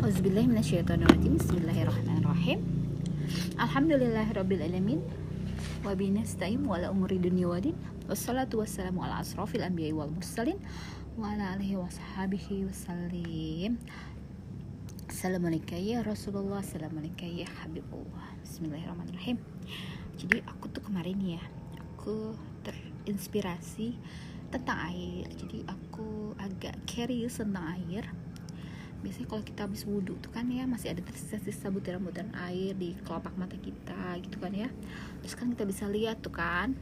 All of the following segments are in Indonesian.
Auzubillahiminasyaitonirrajim. Bismillahirrahmanirrahim. Alhamdulillahirrabbilalamin dunia wadin Wassalatu wassalamu ala asrafil anbiya wal mursalin. Wa ala alihi wa sahabihi wassalim Assalamualaikum ya Rasulullah. Assalamualaikum ya Habibullah. Bismillahirrahmanirrahim. Jadi aku tuh kemarin ya Aku terinspirasi tentang air. Jadi aku agak curious tentang air biasanya kalau kita habis wudhu tuh kan ya masih ada tersisa-sisa butiran-butiran air di kelopak mata kita gitu kan ya. Terus kan kita bisa lihat tuh kan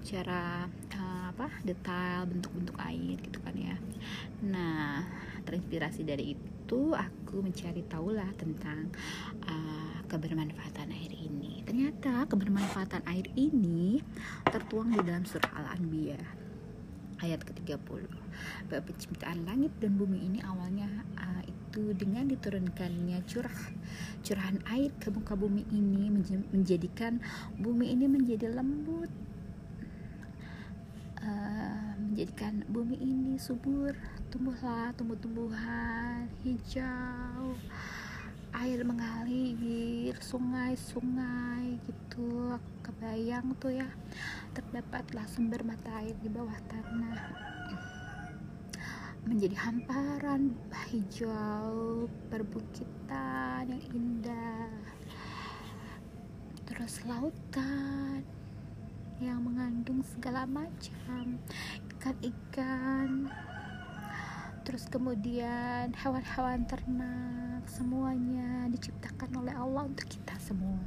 cara uh, apa detail bentuk-bentuk air gitu kan ya. Nah terinspirasi dari itu aku mencari tahu lah tentang uh, kebermanfaatan air ini. Ternyata kebermanfaatan air ini tertuang di dalam surah al-anbiya ayat ke-30. Bahwa penciptaan langit dan bumi ini awalnya uh, itu dengan diturunkannya curah. Curahan air ke muka bumi ini menjadikan bumi ini menjadi lembut. Uh, menjadikan bumi ini subur tumbuhlah tumbuh-tumbuhan hijau. Air mengalir sungai-sungai gitu kebayang tuh ya. Terdapatlah sumber mata air di bawah tanah. Menjadi hamparan hijau perbukitan yang indah. Terus lautan yang mengandung segala macam ikan-ikan. Terus kemudian hewan-hewan ternak semuanya diciptakan oleh Allah untuk kita semua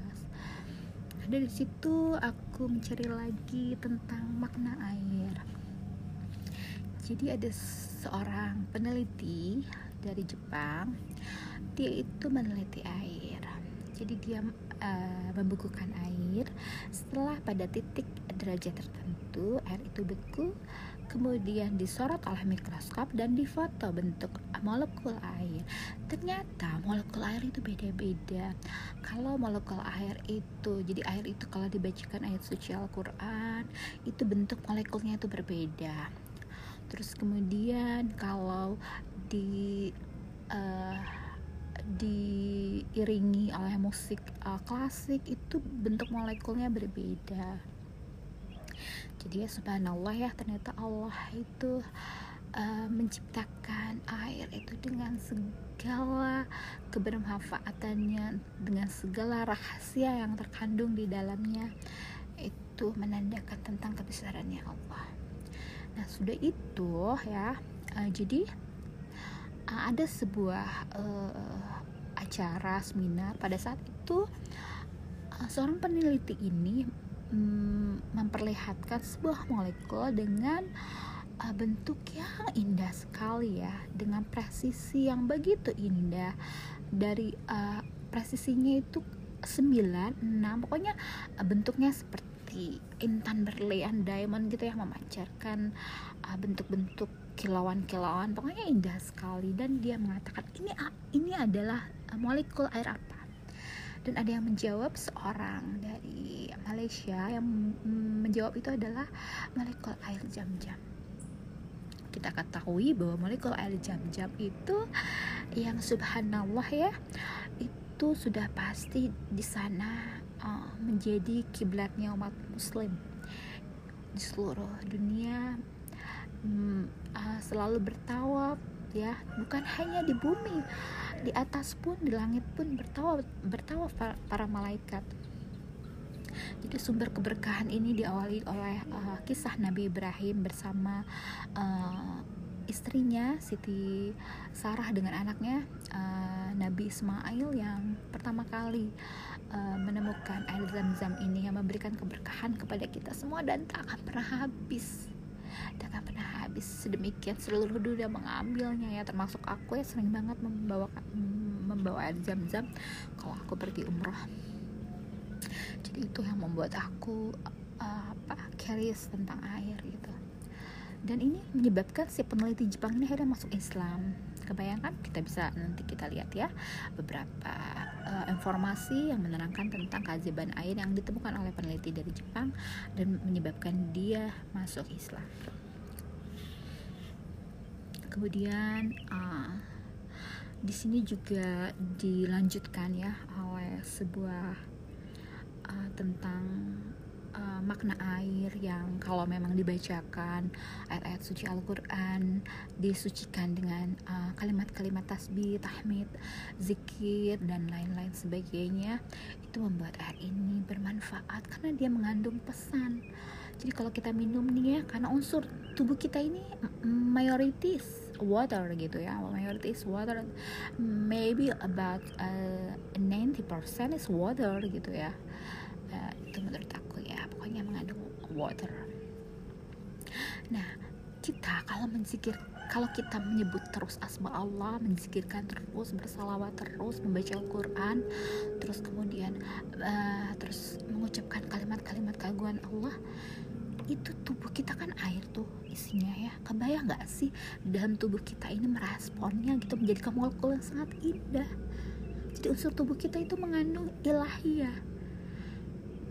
dari situ aku mencari lagi tentang makna air. Jadi ada seorang peneliti dari Jepang dia itu meneliti air. Jadi dia uh, membukukan air. Setelah pada titik derajat tertentu air itu beku kemudian disorot oleh mikroskop dan difoto bentuk molekul air. Ternyata molekul air itu beda-beda. Kalau molekul air itu jadi air itu kalau dibacakan ayat suci Al-Quran itu bentuk molekulnya itu berbeda. Terus kemudian kalau di uh, diiringi oleh musik uh, klasik itu bentuk molekulnya berbeda jadi ya subhanallah ya ternyata Allah itu uh, menciptakan air itu dengan segala kebermanfaatannya dengan segala rahasia yang terkandung di dalamnya itu menandakan tentang kebesarannya Allah Nah, sudah itu ya. Uh, jadi uh, ada sebuah uh, acara seminar pada saat itu seorang peneliti ini um, memperlihatkan sebuah molekul dengan uh, bentuk yang indah sekali ya, dengan presisi yang begitu indah. Dari uh, presisinya itu 9, 6 pokoknya uh, bentuknya seperti seperti intan berlian diamond gitu ya memancarkan uh, bentuk-bentuk kilauan-kilauan. Pokoknya indah sekali dan dia mengatakan ini ini adalah uh, molekul air apa dan ada yang menjawab seorang dari Malaysia yang menjawab itu adalah molekul air jam-jam. Kita ketahui bahwa molekul air jam-jam itu yang subhanallah ya itu sudah pasti di sana uh, menjadi kiblatnya umat muslim. Di seluruh dunia um, uh, selalu bertawaf ya bukan hanya di bumi di atas pun di langit pun bertawaf para, para malaikat. Jadi sumber keberkahan ini diawali oleh uh, kisah Nabi Ibrahim bersama uh, istrinya Siti Sarah dengan anaknya uh, Nabi Ismail yang pertama kali uh, menemukan air zam-zam ini yang memberikan keberkahan kepada kita semua dan tak akan pernah habis akan pernah habis sedemikian seluruh dunia mengambilnya ya. Termasuk aku ya sering banget membawa membawa air zam-zam kalau aku pergi umroh. Jadi itu yang membuat aku uh, apa curious tentang air gitu. Dan ini menyebabkan si peneliti Jepang ini akhirnya masuk Islam. Kebayangkan kita bisa nanti kita lihat ya beberapa uh, informasi yang menerangkan tentang keajaiban air yang ditemukan oleh peneliti dari Jepang dan menyebabkan dia masuk Islam. Kemudian uh, di sini juga dilanjutkan ya oleh sebuah uh, tentang uh, makna air yang kalau memang dibacakan ayat-ayat suci Al-Quran disucikan dengan uh, kalimat-kalimat tasbih, tahmid, zikir dan lain-lain sebagainya itu membuat air ini bermanfaat karena dia mengandung pesan. Jadi kalau kita minum nih ya karena unsur tubuh kita ini mayoritis water gitu ya. Mayority is water. Maybe about uh, 90% is water gitu ya. Uh, itu menurut aku ya. Pokoknya mengandung water. Nah kita kalau menzikir kalau kita menyebut terus asma Allah, menzikirkan terus, bersalawat terus, membaca Al-Quran, terus kemudian uh, terus mengucapkan kalimat-kalimat keagungan Allah, itu tubuh kita kan air tuh isinya ya. Kebayang nggak sih? Dalam tubuh kita ini meresponnya gitu menjadi molekul yang sangat indah. Jadi unsur tubuh kita itu mengandung ilahiyah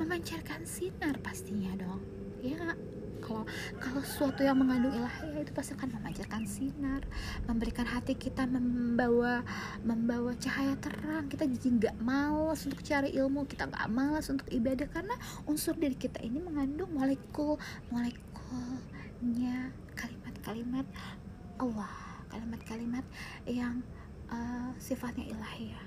memancarkan sinar pastinya dong ya kalau kalau sesuatu yang mengandung ilahiyah itu pasti akan memancarkan sinar memberikan hati kita membawa membawa cahaya terang. Kita jadi nggak malas untuk cari ilmu kita nggak malas untuk ibadah karena unsur diri kita ini mengandung molekul molekulnya kalimat-kalimat Allah kalimat-kalimat yang uh, sifatnya ilahiyah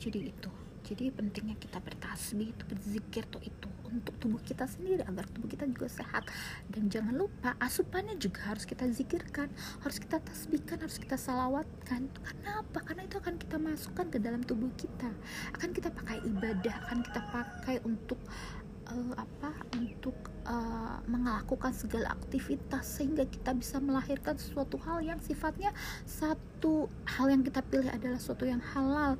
jadi itu jadi pentingnya kita bertasbih itu berzikir tuh itu untuk tubuh kita sendiri agar tubuh kita juga sehat. Dan jangan lupa asupannya juga harus kita zikirkan harus kita tasbihkan harus kita salawatkan. Karena apa? Karena itu akan kita masukkan ke dalam tubuh kita. Akan kita pakai ibadah akan kita pakai untuk uh, apa? Untuk uh, melakukan segala aktivitas sehingga kita bisa melahirkan sesuatu hal yang sifatnya satu. Hal yang kita pilih adalah sesuatu yang halal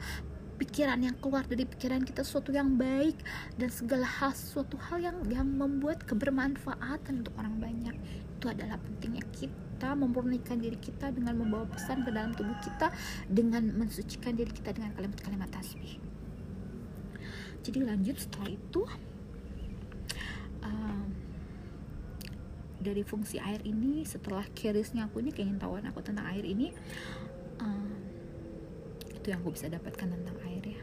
pikiran yang keluar dari pikiran kita sesuatu yang baik dan segala hal sesuatu hal yang yang membuat kebermanfaatan untuk orang banyak. Itu adalah pentingnya kita memurnikan diri kita dengan membawa pesan ke dalam tubuh kita dengan mensucikan diri kita dengan kalimat-kalimat tasbih. Jadi lanjut setelah itu um, dari fungsi air ini setelah curiousnya aku ini keingin tahuan aku tentang air ini itu yang aku bisa dapatkan tentang air ya.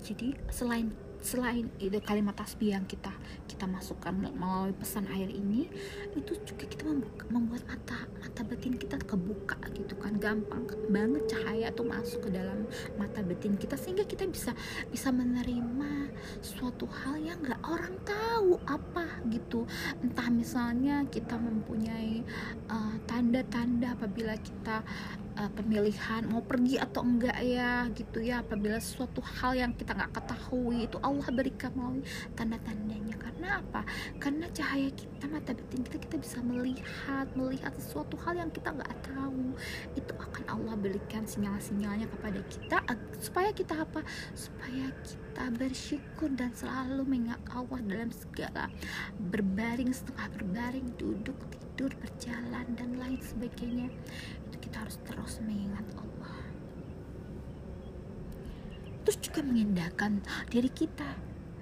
Jadi selain selain itu kalimat tasbih yang kita kita masukkan melalui pesan air ini itu juga kita membuka, membuat mata mata batin kita kebuka gitu kan. Gampang banget cahaya tuh masuk ke dalam mata batin kita sehingga kita bisa bisa menerima suatu hal yang nggak orang tahu apa gitu. Entah misalnya kita mempunyai uh, tanda-tanda uh, apabila kita uh, pemilihan mau pergi atau enggak ya gitu ya. Apabila suatu hal yang kita nggak ketahui itu Allah berikan melalui tanda-tandanya. Karena apa? Karena cahaya kita mata batin kita kita bisa melihat melihat sesuatu hal yang kita nggak tahu. Itu akan Allah berikan sinyal-sinyalnya kepada kita supaya kita apa? Supaya kita bersyukur dan selalu mengingat Allah dalam segala berbaring setengah berbaring duduk tidur berjalan dan lain sebagainya. Kita harus terus mengingat Allah. Terus juga mengindahkan diri kita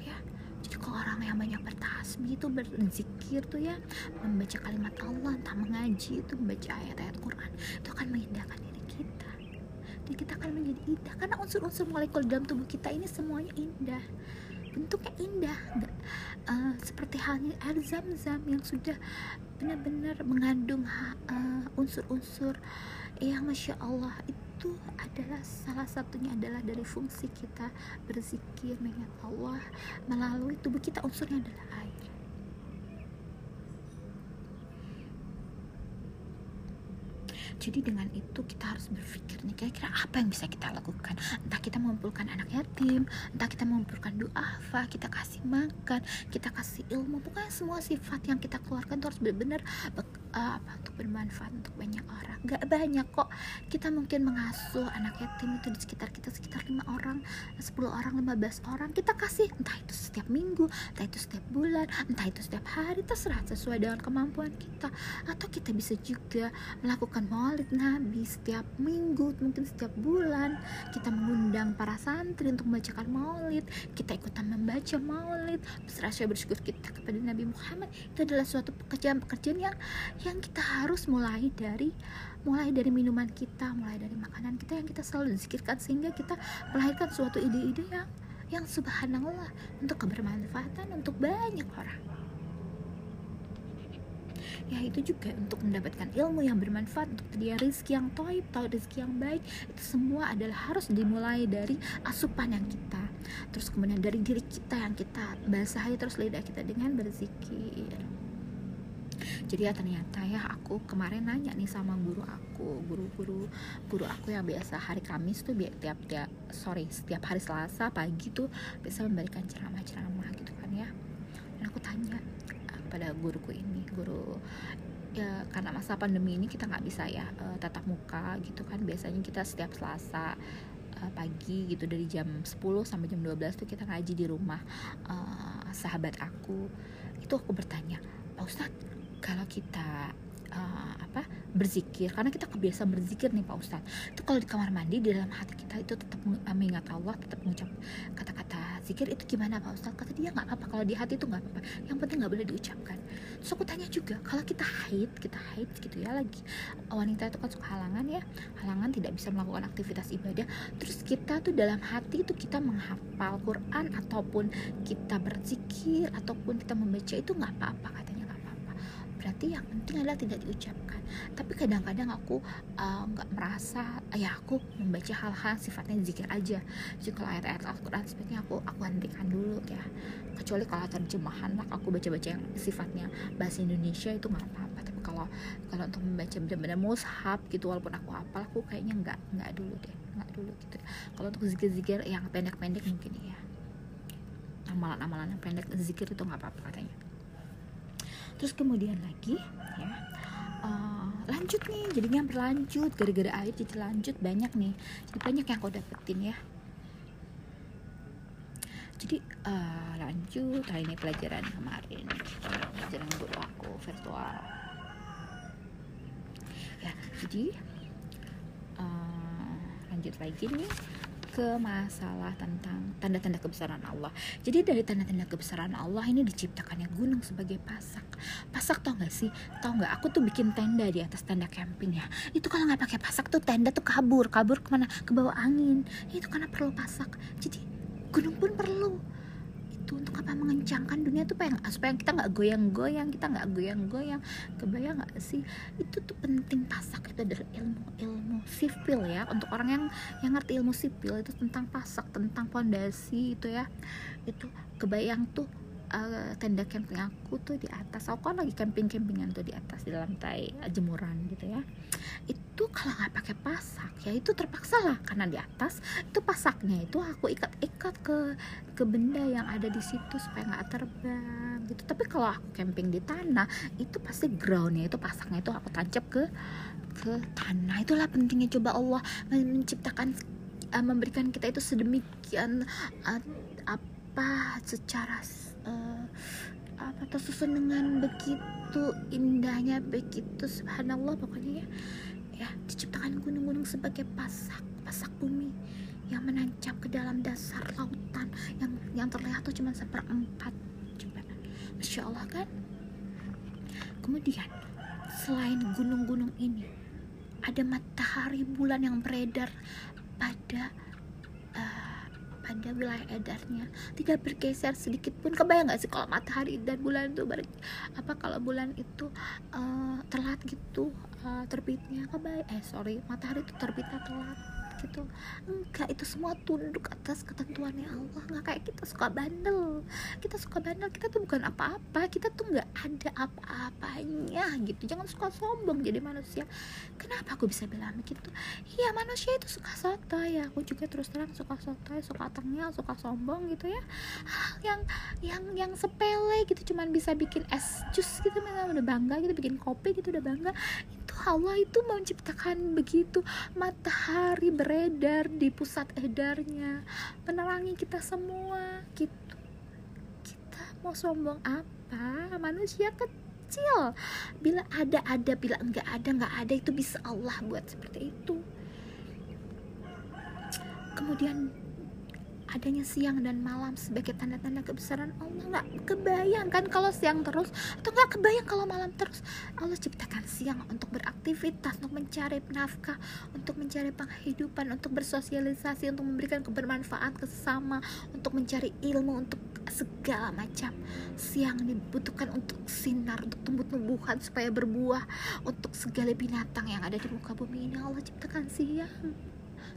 ya. Jadi kalau orang yang banyak bertasbih itu berzikir tuh ya membaca kalimat Allah entah mengaji itu membaca ayat-ayat Quran itu akan mengindahkan kita dan kita akan menjadi indah. Karena unsur-unsur molekul dalam tubuh kita ini semuanya indah. Bentuknya indah. Uh, seperti halnya air zam-zam yang sudah benar-benar mengandung uh, unsur-unsur yang masya Allah itu adalah salah satunya adalah dari fungsi kita berzikir mengingat Allah. Melalui tubuh kita unsurnya adalah air jadi dengan itu kita harus berpikir nih kira-kira apa yang bisa kita lakukan? Entah kita mengumpulkan anak yatim entah kita mengumpulkan duafa kita kasih makan kita kasih ilmu. Pokoknya semua sifat yang kita keluarkan itu harus benar-benar uh, apa untuk bermanfaat untuk banyak orang? Gak banyak kok. Kita mungkin mengasuh anak yatim itu di sekitar kita sekitar lima orang 10 orang 15 orang. Kita kasih entah itu setiap minggu entah itu setiap bulan entah itu setiap hari terserah sesuai dengan kemampuan kita. Atau kita bisa juga melakukan maulid nabi setiap minggu mungkin setiap bulan. Kita mengundang para santri untuk membacakan maulid. Kita ikutan membaca maulid. Serasa bersyukur kita kepada Nabi Muhammad. Itu adalah suatu pekerjaan-pekerjaan yang yang kita harus mulai dari mulai dari minuman kita mulai dari makanan kita yang kita selalu zikirkan sehingga kita melahirkan suatu ide-ide yang yang subhanallah untuk kebermanfaatan untuk banyak orang. Ya itu juga untuk mendapatkan ilmu yang bermanfaat untuk dia rezeki yang toib atau rezeki yang baik itu semua adalah harus dimulai dari asupan yang kita terus kemudian dari diri kita yang kita basahi terus lidah kita dengan berzikir jadi ya ternyata ya aku kemarin nanya nih sama guru aku guru-guru guru aku yang biasa hari Kamis tuh tiap tiap sorry setiap hari Selasa pagi tuh bisa memberikan ceramah-ceramah gitu kan ya. Dan aku tanya pada guruku ini guru ya karena masa pandemi ini kita nggak bisa ya uh, tatap muka gitu kan. Biasanya kita setiap Selasa uh, pagi gitu dari jam 10 sampai jam 12 tuh kita ngaji di rumah uh, sahabat aku. Itu aku bertanya Pak Ustadz kalau kita uh, apa berzikir karena kita kebiasaan berzikir nih Pak Ustadz. Itu kalau di kamar mandi di dalam hati kita itu tetap mengingat Allah tetap mengucap kata-kata zikir itu gimana Pak Ustadz? Kata dia nggak apa-apa kalau di hati itu nggak apa-apa. Yang penting nggak boleh diucapkan. Terus aku tanya juga kalau kita haid kita haid gitu ya lagi wanita itu kan suka halangan ya halangan tidak bisa melakukan aktivitas ibadah terus kita tuh dalam hati itu kita menghafal Quran ataupun kita berzikir ataupun kita membaca itu nggak apa-apa katanya berarti yang penting adalah tidak diucapkan. Tapi kadang-kadang aku uh, nggak uh, merasa ya aku membaca hal-hal sifatnya zikir aja. Jadi kalau ayat-ayat Al-Quran sebaiknya aku aku hentikan dulu ya. Kecuali kalau terjemahan lah aku baca-baca yang sifatnya bahasa Indonesia itu nggak apa-apa. Tapi kalau kalau untuk membaca benar-benar mushaf gitu walaupun aku hafal aku kayaknya nggak nggak dulu deh nggak dulu gitu kalau untuk zikir-zikir yang pendek-pendek mungkin ya amalan-amalan yang pendek zikir itu nggak apa-apa katanya terus kemudian lagi ya uh, lanjut nih jadinya berlanjut. Gara-gara air jadi lanjut banyak nih. Jadi banyak yang kau dapetin ya. Jadi uh, lanjut. Hari ini pelajaran kemarin. Pelajaran guru aku virtual. Ya jadi uh, lanjut lagi nih ke masalah tentang tanda-tanda kebesaran Allah. Jadi dari tanda-tanda kebesaran Allah ini diciptakannya gunung sebagai pasak. Pasak tau gak sih? Tau gak? Aku tuh bikin tenda di atas tenda camping ya. Itu kalau nggak pakai pasak tuh tenda tuh kabur, kabur ke mana? Ke bawah angin. Itu karena perlu pasak. Jadi gunung pun perlu itu untuk apa? Mengencangkan dunia tuh pengen supaya kita nggak goyang-goyang kita nggak goyang-goyang. Kebayang nggak sih? Itu tuh penting pasak itu adalah ilmu ilmu sipil ya. Untuk orang yang yang ngerti ilmu sipil itu tentang pasak tentang fondasi itu ya. Itu kebayang tuh uh, tenda camping aku tuh di atas. Aku kan lagi camping campingan tuh di atas di lantai jemuran gitu ya. Itu kalau nggak pakai pasak ya itu terpaksa lah. Karena di atas itu pasaknya itu aku ikat-ikat ke ke benda yang ada di situ supaya nggak terbang gitu. Tapi kalau aku camping di tanah itu pasti groundnya itu pasaknya itu aku tancap ke ke tanah. Itulah pentingnya. Coba Allah menciptakan uh, memberikan kita itu sedemikian uh, apa secara uh, apa tersusun dengan begitu indahnya begitu subhanallah pokoknya ya. Ya diciptakan gunung-gunung sebagai pasak pasak bumi yang menancap ke dalam dasar lautan yang yang terlihat tuh cuma seperempat coba. Masya Allah kan? Kemudian selain gunung-gunung ini ada matahari bulan yang beredar pada pada wilayah edarnya. Tidak bergeser sedikit pun. Kebayang nggak sih kalau matahari dan bulan itu ber, apa kalau bulan itu uh, telat gitu uh, terbitnya? Kebayang eh sorry matahari itu terbitnya telat gitu enggak itu semua tunduk atas ketentuannya Allah. Nggak kayak kita suka bandel. Kita suka bandel kita tuh bukan apa-apa. Kita tuh nggak ada apa-apanya gitu. Jangan suka sombong jadi manusia. Kenapa aku bisa bilang begitu iya manusia itu suka soto ya aku juga terus terang suka soto suka tengil suka sombong gitu ya. Yang yang yang sepele gitu cuman bisa bikin es jus gitu udah bangga gitu bikin kopi gitu udah bangga Allah itu menciptakan begitu matahari beredar di pusat edarnya menerangi kita semua gitu. Kita mau sombong apa? Manusia kecil. Bila ada ada. Bila enggak ada enggak ada. Itu bisa Allah buat seperti itu. Kemudian adanya siang dan malam sebagai tanda-tanda kebesaran Allah. Nggak kebayang kan kalau siang terus atau nggak kebayang kalau malam terus? Allah ciptakan siang untuk beraktivitas untuk mencari nafkah untuk mencari penghidupan untuk bersosialisasi untuk memberikan kebermanfaat ke sesama untuk mencari ilmu untuk segala macam. Siang dibutuhkan untuk sinar untuk tumbuh-tumbuhan supaya berbuah untuk segala binatang yang ada di muka bumi ini. Allah ciptakan siang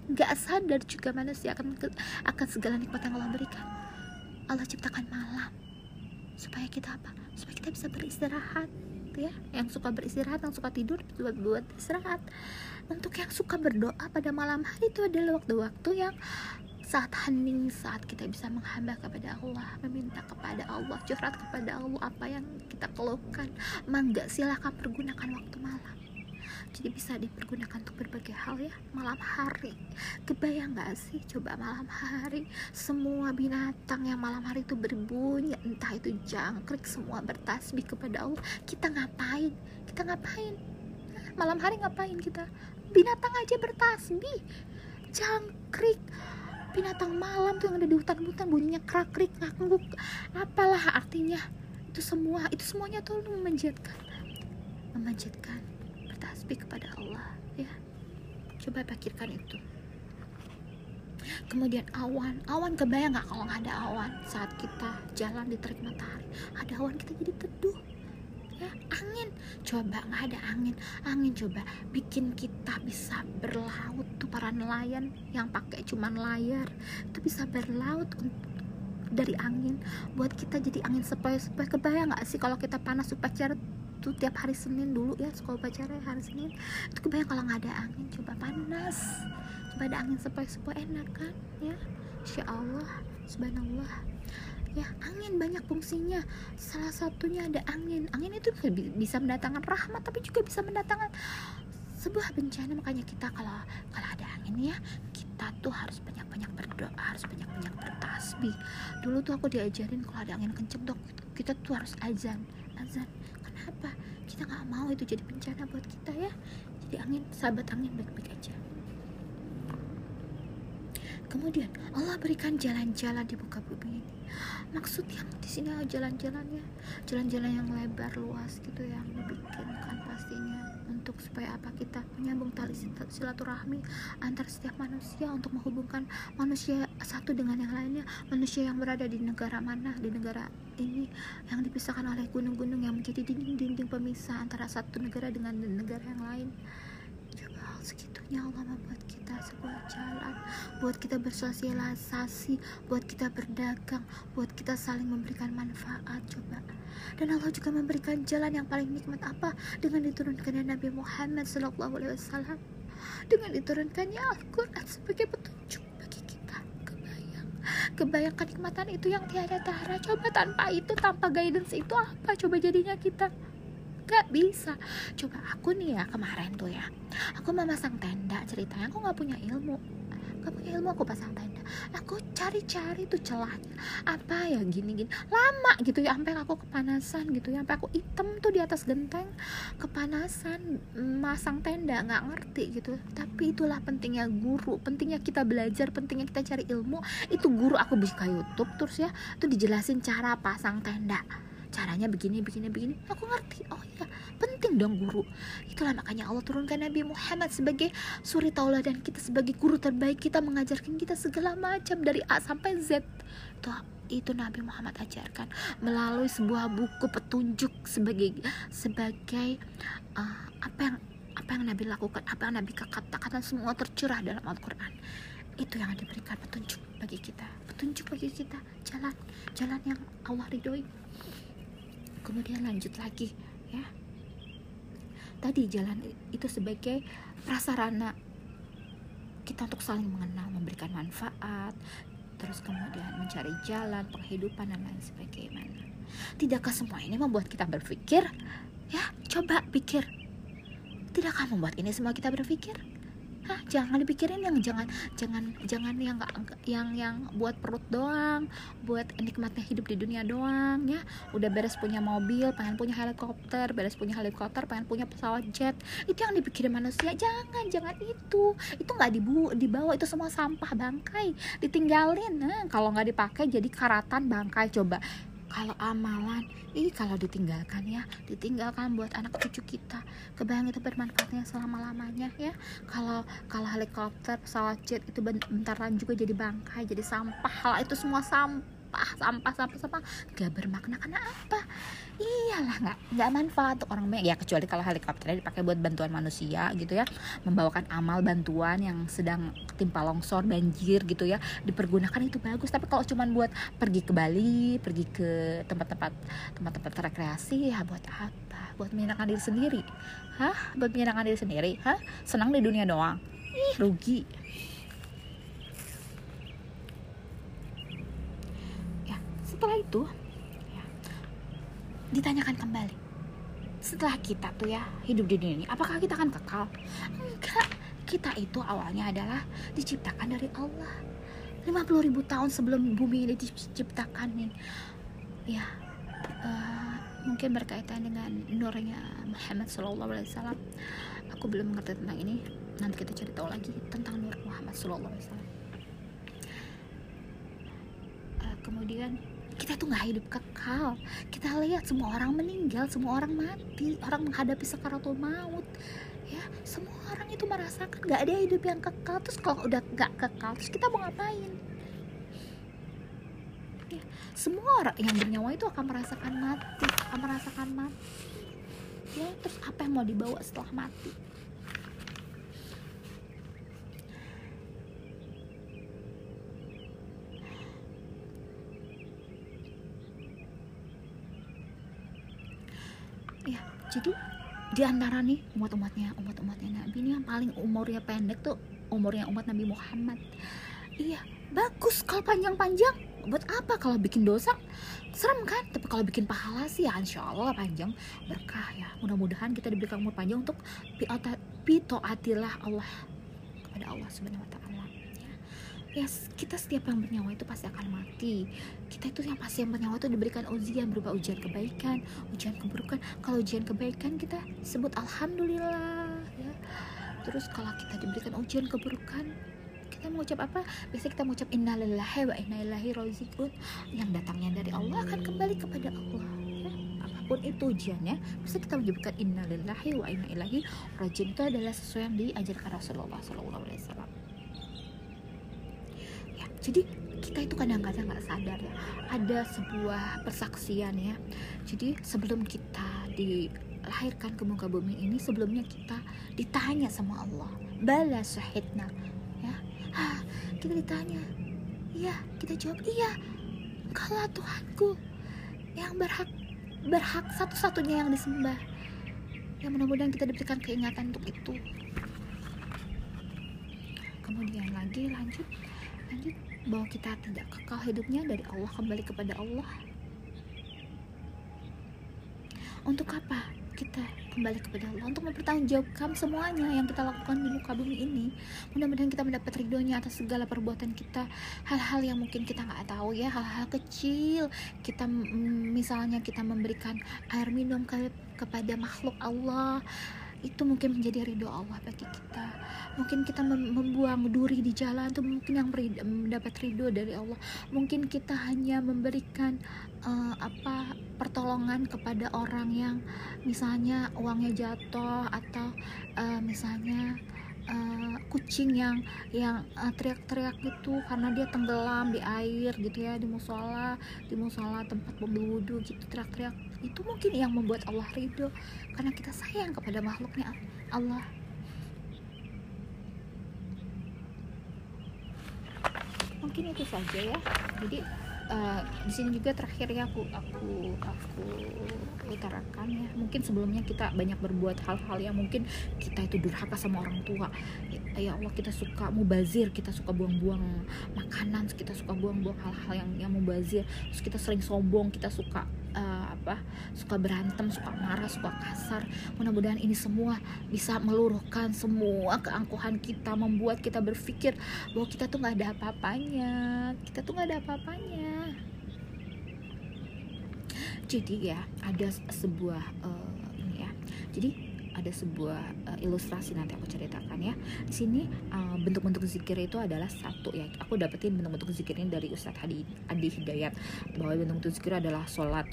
nggak sadar juga manusia akan akan segala nikmat yang Allah berikan. Allah ciptakan malam. Supaya kita apa? Supaya kita bisa beristirahat ya. Yang suka beristirahat yang suka tidur buat buat istirahat. Untuk yang suka berdoa pada malam hari itu adalah waktu-waktu yang saat hening saat kita bisa menghamba kepada Allah meminta kepada Allah curhat kepada Allah apa yang kita keluhkan. Mangga silahkan pergunakan waktu malam jadi bisa dipergunakan untuk berbagai hal ya. Malam hari. Kebayang gak sih? Coba malam hari. Semua binatang yang malam hari itu berbunyi. Entah itu jangkrik semua bertasbih kepada Allah. Kita ngapain? Kita ngapain? Malam hari ngapain kita? Binatang aja bertasbih. Jangkrik. Binatang malam tuh yang ada di hutan-hutan bunyinya krak-krik ngangguk. Apalah artinya? Itu semua itu semuanya tuh memanjatkan memanjatkan bertasbih kepada Allah ya. Coba pikirkan itu. Kemudian awan awan kebayang nggak kalau nggak ada awan saat kita jalan di terik matahari? Ada awan kita jadi teduh ya. Angin coba nggak ada angin? Angin coba bikin kita bisa berlaut tuh para nelayan yang pakai cuman layar. Itu bisa berlaut dari angin. Buat kita jadi angin sepoi-sepoi. Kebayang nggak sih kalau kita panas upacara tuh tiap hari Senin dulu ya sekolah upacara hari Senin. Itu kebayang kalau nggak ada angin coba panas. Coba ada angin sepoi-sepoi enak kan ya? Insya Allah Subhanallah. Ya angin banyak fungsinya. Salah satunya ada angin. Angin itu bisa mendatangkan rahmat tapi juga bisa mendatangkan sebuah bencana. Makanya kita kalau kalau ada angin ya kita tuh harus banyak-banyak berdoa harus banyak-banyak bertasbih. Dulu tuh aku diajarin kalau ada angin kenceng dok kita tuh harus azan. Azan kenapa kita nggak mau itu jadi bencana buat kita ya. Jadi angin sahabat angin baik-baik aja. Kemudian Allah berikan jalan-jalan di muka bumi ini. Maksud yang di sini jalan-jalannya. Jalan-jalan yang lebar luas gitu yang dibikinkan. pastinya untuk supaya apa? Kita menyambung tali silaturahmi antar setiap manusia untuk menghubungkan manusia satu dengan yang lainnya. Manusia yang berada di negara mana? Di negara ini yang dipisahkan oleh gunung-gunung yang menjadi dinding-dinding pemisah antara satu negara dengan negara yang lain coba segitunya Allah membuat kita sebuah jalan. Buat kita bersosialisasi buat kita berdagang buat kita saling memberikan manfaat coba. Dan Allah juga memberikan jalan yang paling nikmat apa? Dengan diturunkannya Nabi Muhammad SAW dengan diturunkannya Al-Quran sebagai petunjuk bagi kita. Kebayang kebayang kenikmatan itu yang tiada tara coba tanpa itu tanpa guidance itu apa coba jadinya kita gak bisa. Coba aku nih ya kemarin tuh ya. Aku mau masang tenda ceritanya aku nggak punya ilmu. Gak punya ilmu aku pasang tenda. Aku cari-cari tuh celahnya. Apa ya gini-gini. Lama gitu ya sampai aku kepanasan gitu ya. Sampai aku hitam tuh di atas genteng. Kepanasan masang tenda nggak ngerti gitu. Tapi itulah pentingnya guru pentingnya kita belajar pentingnya kita cari ilmu. Itu guru aku buka YouTube terus ya. Tuh dijelasin cara pasang tenda caranya begini begini begini. Aku ngerti. Oh iya penting dong guru. Itulah makanya Allah turunkan Nabi Muhammad sebagai suri tauladan kita sebagai guru terbaik. Kita mengajarkan kita segala macam dari A sampai Z. Itu itu Nabi Muhammad ajarkan. Melalui sebuah buku petunjuk sebagai sebagai uh, apa yang apa yang Nabi lakukan apa yang Nabi katakan semua tercurah dalam Al-Quran. Itu yang diberikan petunjuk bagi kita. Petunjuk bagi kita. Jalan jalan yang Allah ridhoi kemudian lanjut lagi ya. Tadi jalan itu sebagai prasarana kita untuk saling mengenal memberikan manfaat terus kemudian mencari jalan penghidupan dan lain sebagainya. Tidakkah semua ini membuat kita berpikir ya coba pikir tidakkah membuat ini semua kita berpikir Hah, jangan dipikirin yang jangan jangan jangan yang nggak yang yang buat perut doang buat nikmatnya hidup di dunia doang ya. Udah beres punya mobil pengen punya helikopter beres punya helikopter pengen punya pesawat jet. Itu yang dipikirin manusia. Jangan jangan itu. Itu nggak dibu dibawa. Itu semua sampah bangkai. Ditinggalin. Nah, kalau nggak dipakai jadi karatan bangkai coba kalau amalan ih kalau ditinggalkan ya. Ditinggalkan buat anak cucu kita. Kebayang itu bermanfaatnya selama lamanya ya. Kalau kalau helikopter pesawat jet itu bentaran juga jadi bangkai jadi sampah. Hal itu semua sampah sampah sampah sampah gak bermakna karena apa? Iyalah nggak nggak manfaat untuk orang banyak. Ya kecuali kalau helikopternya dipakai buat bantuan manusia gitu ya. Membawakan amal bantuan yang sedang timpa longsor banjir gitu ya. Dipergunakan itu bagus. Tapi kalau cuma buat pergi ke Bali pergi ke tempat-tempat tempat-tempat rekreasi ya buat apa? Buat menyenangkan diri sendiri. Hah? Buat menyenangkan diri sendiri? Hah? Senang di dunia doang? Ih rugi setelah itu ditanyakan kembali. Setelah kita tuh ya hidup di dunia ini apakah kita akan kekal? Enggak. Kita itu awalnya adalah diciptakan dari Allah. 50 ribu tahun sebelum bumi ini diciptakan nih ya uh, mungkin berkaitan dengan nurnya Muhammad Sallallahu Alaihi Wasallam. Aku belum mengerti tentang ini. Nanti kita cari tahu lagi tentang nur Muhammad Sallallahu Alaihi Wasallam. Uh, kemudian kita tuh nggak hidup kekal. Kita lihat semua orang meninggal semua orang mati orang menghadapi sekaratul maut ya. Semua orang itu merasakan nggak ada hidup yang kekal. Terus kalau udah nggak kekal terus kita mau ngapain? Ya, semua orang yang bernyawa itu akan merasakan mati akan merasakan mati. Ya terus apa yang mau dibawa setelah mati ya jadi di antara nih umat-umatnya umat-umatnya Nabi ini yang paling umurnya pendek tuh umurnya umat Nabi Muhammad. Iya bagus kalau panjang-panjang. Buat apa kalau bikin dosa? Serem kan? Tapi kalau bikin pahala sih ya insya Allah panjang. Berkah ya. Mudah-mudahan kita diberikan umur panjang untuk pitoatilah Allah kepada Allah subhanahu wa ta'ala ya kita setiap yang bernyawa itu pasti akan mati. Kita itu yang pasti yang bernyawa itu diberikan ujian berupa ujian kebaikan ujian keburukan. Kalau ujian kebaikan kita sebut alhamdulillah ya. Terus kalau kita diberikan ujian keburukan kita mengucap apa? Biasanya kita mengucap innalillahi wa inna ilaihi rajiun. Yang datangnya dari Allah akan kembali kepada Allah ya. Apa pun itu ujiannya bisa kita menyebutkan innalillahi wa inna ilaihi rajiun. Itu adalah sesuatu yang diajarkan Rasulullah SAW jadi kita itu kadang-kadang nggak sadar ya ada sebuah persaksian ya. Jadi sebelum kita dilahirkan ke muka bumi ini sebelumnya kita ditanya sama Allah bala syahidna? Ya. Kita ditanya. Iya. Kita jawab iya kalau Tuhanku yang berhak berhak satu-satunya yang disembah ya mudah-mudahan kita diberikan keingatan untuk itu. Kemudian lagi lanjut lanjut bahwa kita tidak kekal hidupnya dari Allah kembali kepada Allah. Untuk apa kita kembali kepada Allah? Untuk mempertanggungjawabkan semuanya yang kita lakukan di muka bumi ini. Mudah-mudahan kita mendapat ridhonya atas segala perbuatan kita. Hal-hal yang mungkin kita nggak tahu ya hal-hal kecil. Kita misalnya kita memberikan air minum ke, kepada makhluk Allah itu mungkin menjadi ridho Allah bagi kita. Mungkin kita membuang duri di jalan itu mungkin yang mendapat ridho dari Allah. Mungkin kita hanya memberikan uh, apa pertolongan kepada orang yang misalnya uangnya jatuh atau uh, misalnya uh, kucing yang yang uh, teriak-teriak gitu karena dia tenggelam di air gitu ya di musola di musola tempat berwudu gitu teriak-teriak. Itu mungkin yang membuat Allah ridho karena kita sayang kepada makhluknya Allah. Mungkin itu saja ya. Jadi uh, di sini juga terakhir ya aku aku aku utarakan ya. Mungkin sebelumnya kita banyak berbuat hal-hal yang mungkin kita itu durhaka sama orang tua. Ya, ya Allah kita suka mubazir kita suka buang-buang makanan kita suka buang-buang hal-hal yang yang mubazir. Terus kita sering sombong kita suka uh, apa suka berantem suka marah suka kasar. Mudah-mudahan ini semua bisa meluruhkan semua keangkuhan kita membuat kita berpikir bahwa kita tuh nggak ada apa-apanya. Kita tuh nggak ada apa-apanya jadi ya ada sebuah uh, ini ya jadi ada sebuah uh, ilustrasi nanti aku ceritakan ya. Di sini uh, bentuk-bentuk zikir itu adalah satu ya. Aku dapetin bentuk-bentuk zikir ini dari Ustadz Hadi Adi Hidayat bahwa bentuk-bentuk zikir adalah sholat,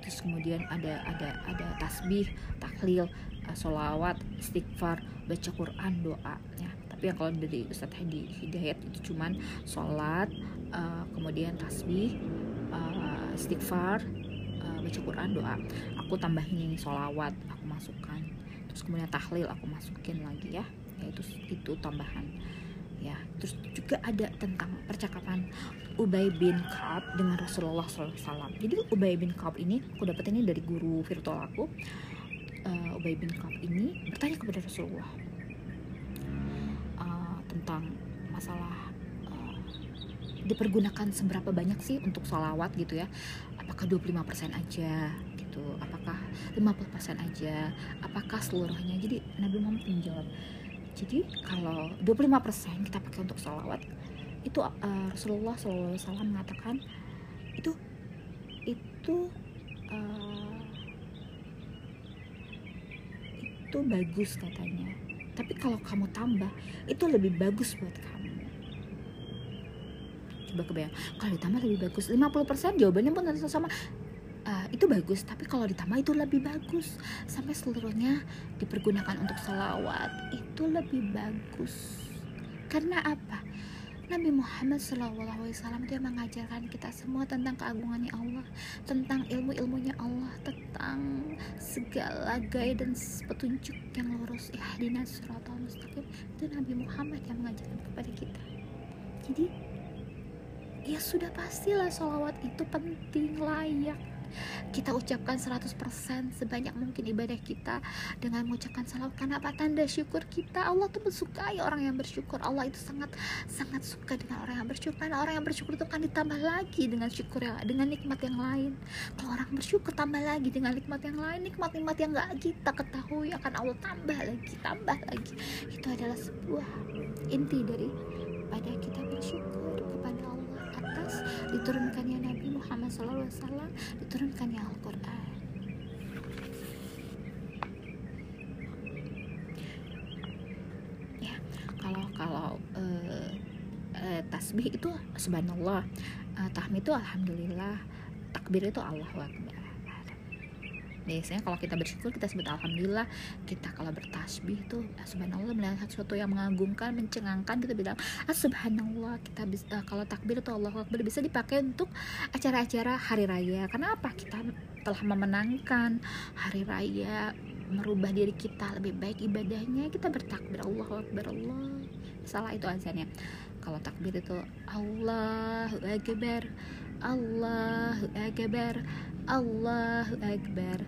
terus kemudian ada ada ada tasbih, tahlil, uh, solawat, istighfar, baca Quran, doa ya. Tapi yang kalau dari Ustadz Hadi Hidayat itu cuman sholat, uh, kemudian tasbih, uh, istighfar, baca Quran, doa. Aku tambahin ini solawat, aku masukkan. Terus kemudian tahlil aku masukin lagi ya. Yaitu itu tambahan. Ya terus juga ada tentang percakapan Ubay bin Kaab dengan Rasulullah SAW jadi Ubay bin Kaab ini aku dapat ini dari guru virtual aku. Uh, Ubay bin Kaab ini bertanya kepada Rasulullah uh, tentang masalah dipergunakan seberapa banyak sih untuk salawat gitu ya? Apakah 25% aja gitu? Apakah 50% aja? Apakah seluruhnya? Jadi Nabi Muhammad menjawab jadi kalau 25% kita pakai untuk sholawat itu uh, Rasulullah SAW mengatakan itu itu uh, itu bagus katanya. Tapi kalau kamu tambah itu lebih bagus buat kamu coba kebayang. Kalau ditambah lebih bagus 50% jawabannya pun sama. Uh, itu bagus tapi kalau ditambah itu lebih bagus. Sampai seluruhnya dipergunakan untuk salawat itu lebih bagus. Karena apa? Nabi Muhammad SAW yang mengajarkan kita semua tentang keagungannya Allah tentang ilmu-ilmunya Allah tentang segala guidance petunjuk yang lurus ihdinas siratal mustaqim. Itu Nabi Muhammad yang mengajarkan kepada kita. Jadi ya sudah pastilah sholawat itu penting layak. Kita ucapkan 100% sebanyak mungkin ibadah kita dengan mengucapkan salawat. Karena apa? Tanda syukur kita. Allah tuh mensukai orang yang bersyukur. Allah itu sangat sangat suka dengan orang yang bersyukur. Karena orang yang bersyukur itu akan ditambah lagi dengan syukur yang dengan nikmat yang lain. Kalau orang bersyukur tambah lagi dengan nikmat yang lain. Nikmat-nikmat yang gak kita ketahui akan Allah tambah lagi tambah lagi. Itu adalah sebuah inti dari pada kita bersyukur diturunkannya Nabi Muhammad SAW diturunkannya Al-Quran. Ya kalau kalau uh, uh, tasbih itu subhanallah uh, tahmid itu alhamdulillah takbir itu Allahu Akbar biasanya kalau kita bersyukur kita sebut alhamdulillah. Kita kalau bertasbih itu ah, subhanallah melihat sesuatu yang mengagumkan mencengangkan kita bilang ah, subhanallah. Kita bisa uh, kalau takbir itu Allah Akbar bisa dipakai untuk acara-acara hari raya. Karena apa? Kita telah memenangkan hari raya merubah diri kita lebih baik ibadahnya kita bertakbir Allah Akbar Allah. Salah itu azannya. Kalau takbir itu Allahu Akbar Allahu Akbar Allahu Akbar.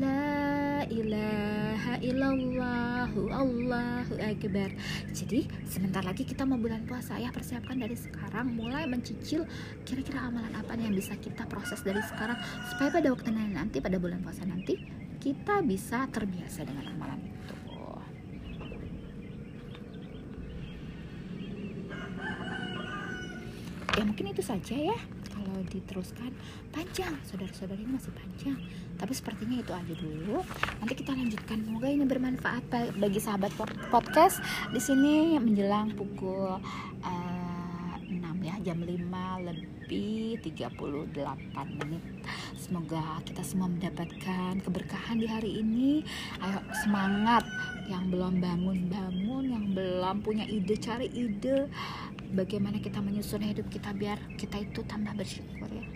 La ilaha illallah Allahu Akbar. Jadi sebentar lagi kita mau bulan puasa. Ya Persiapkan dari sekarang mulai mencicil Kira-kira amalan apa yang bisa kita proses dari sekarang Supaya pada waktu nanti pada bulan puasa nanti Kita bisa terbiasa dengan amalan itu. Ya mungkin itu saja ya kalau diteruskan panjang. Saudara-saudari masih panjang. Tapi sepertinya itu aja dulu. Nanti kita lanjutkan. Semoga ini bermanfaat bagi sahabat podcast. Di sini menjelang pukul uh, eh, 6 ya jam 5 lebih 38 menit. Semoga kita semua mendapatkan keberkahan di hari ini. Ayo semangat. Yang belum bangun-bangun yang belum punya ide cari ide bagaimana kita menyusun hidup kita biar kita itu tambah bersyukur ya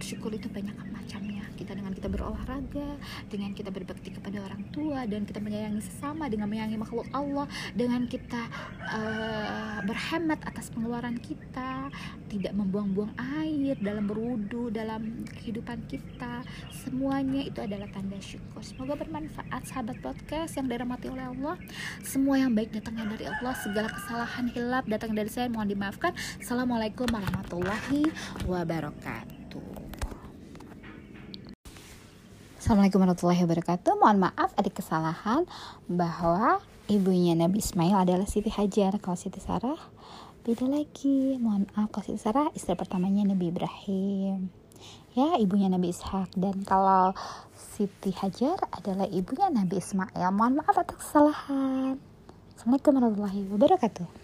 bersyukur itu banyak macamnya. Kita dengan kita berolahraga dengan kita berbakti kepada orang tua dan kita menyayangi sesama dengan menyayangi makhluk Allah dengan kita uh, berhemat atas pengeluaran kita tidak membuang-buang air dalam berwudu dalam kehidupan kita. Semuanya itu adalah tanda syukur. Semoga bermanfaat sahabat podcast yang dirahmati oleh Allah. Semua yang baik datangnya dari Allah segala kesalahan hilap datang dari saya mohon dimaafkan. Assalamualaikum warahmatullahi wabarakatuh Assalamualaikum warahmatullahi wabarakatuh. Mohon maaf ada kesalahan bahwa ibunya Nabi Ismail adalah Siti Hajar. Kalau Siti Sarah beda lagi. Mohon maaf kalau Siti Sarah istri pertamanya Nabi Ibrahim. Ya, ibunya Nabi Ishak dan kalau Siti Hajar adalah ibunya Nabi Ismail. Mohon maaf atas kesalahan. Assalamualaikum warahmatullahi wabarakatuh.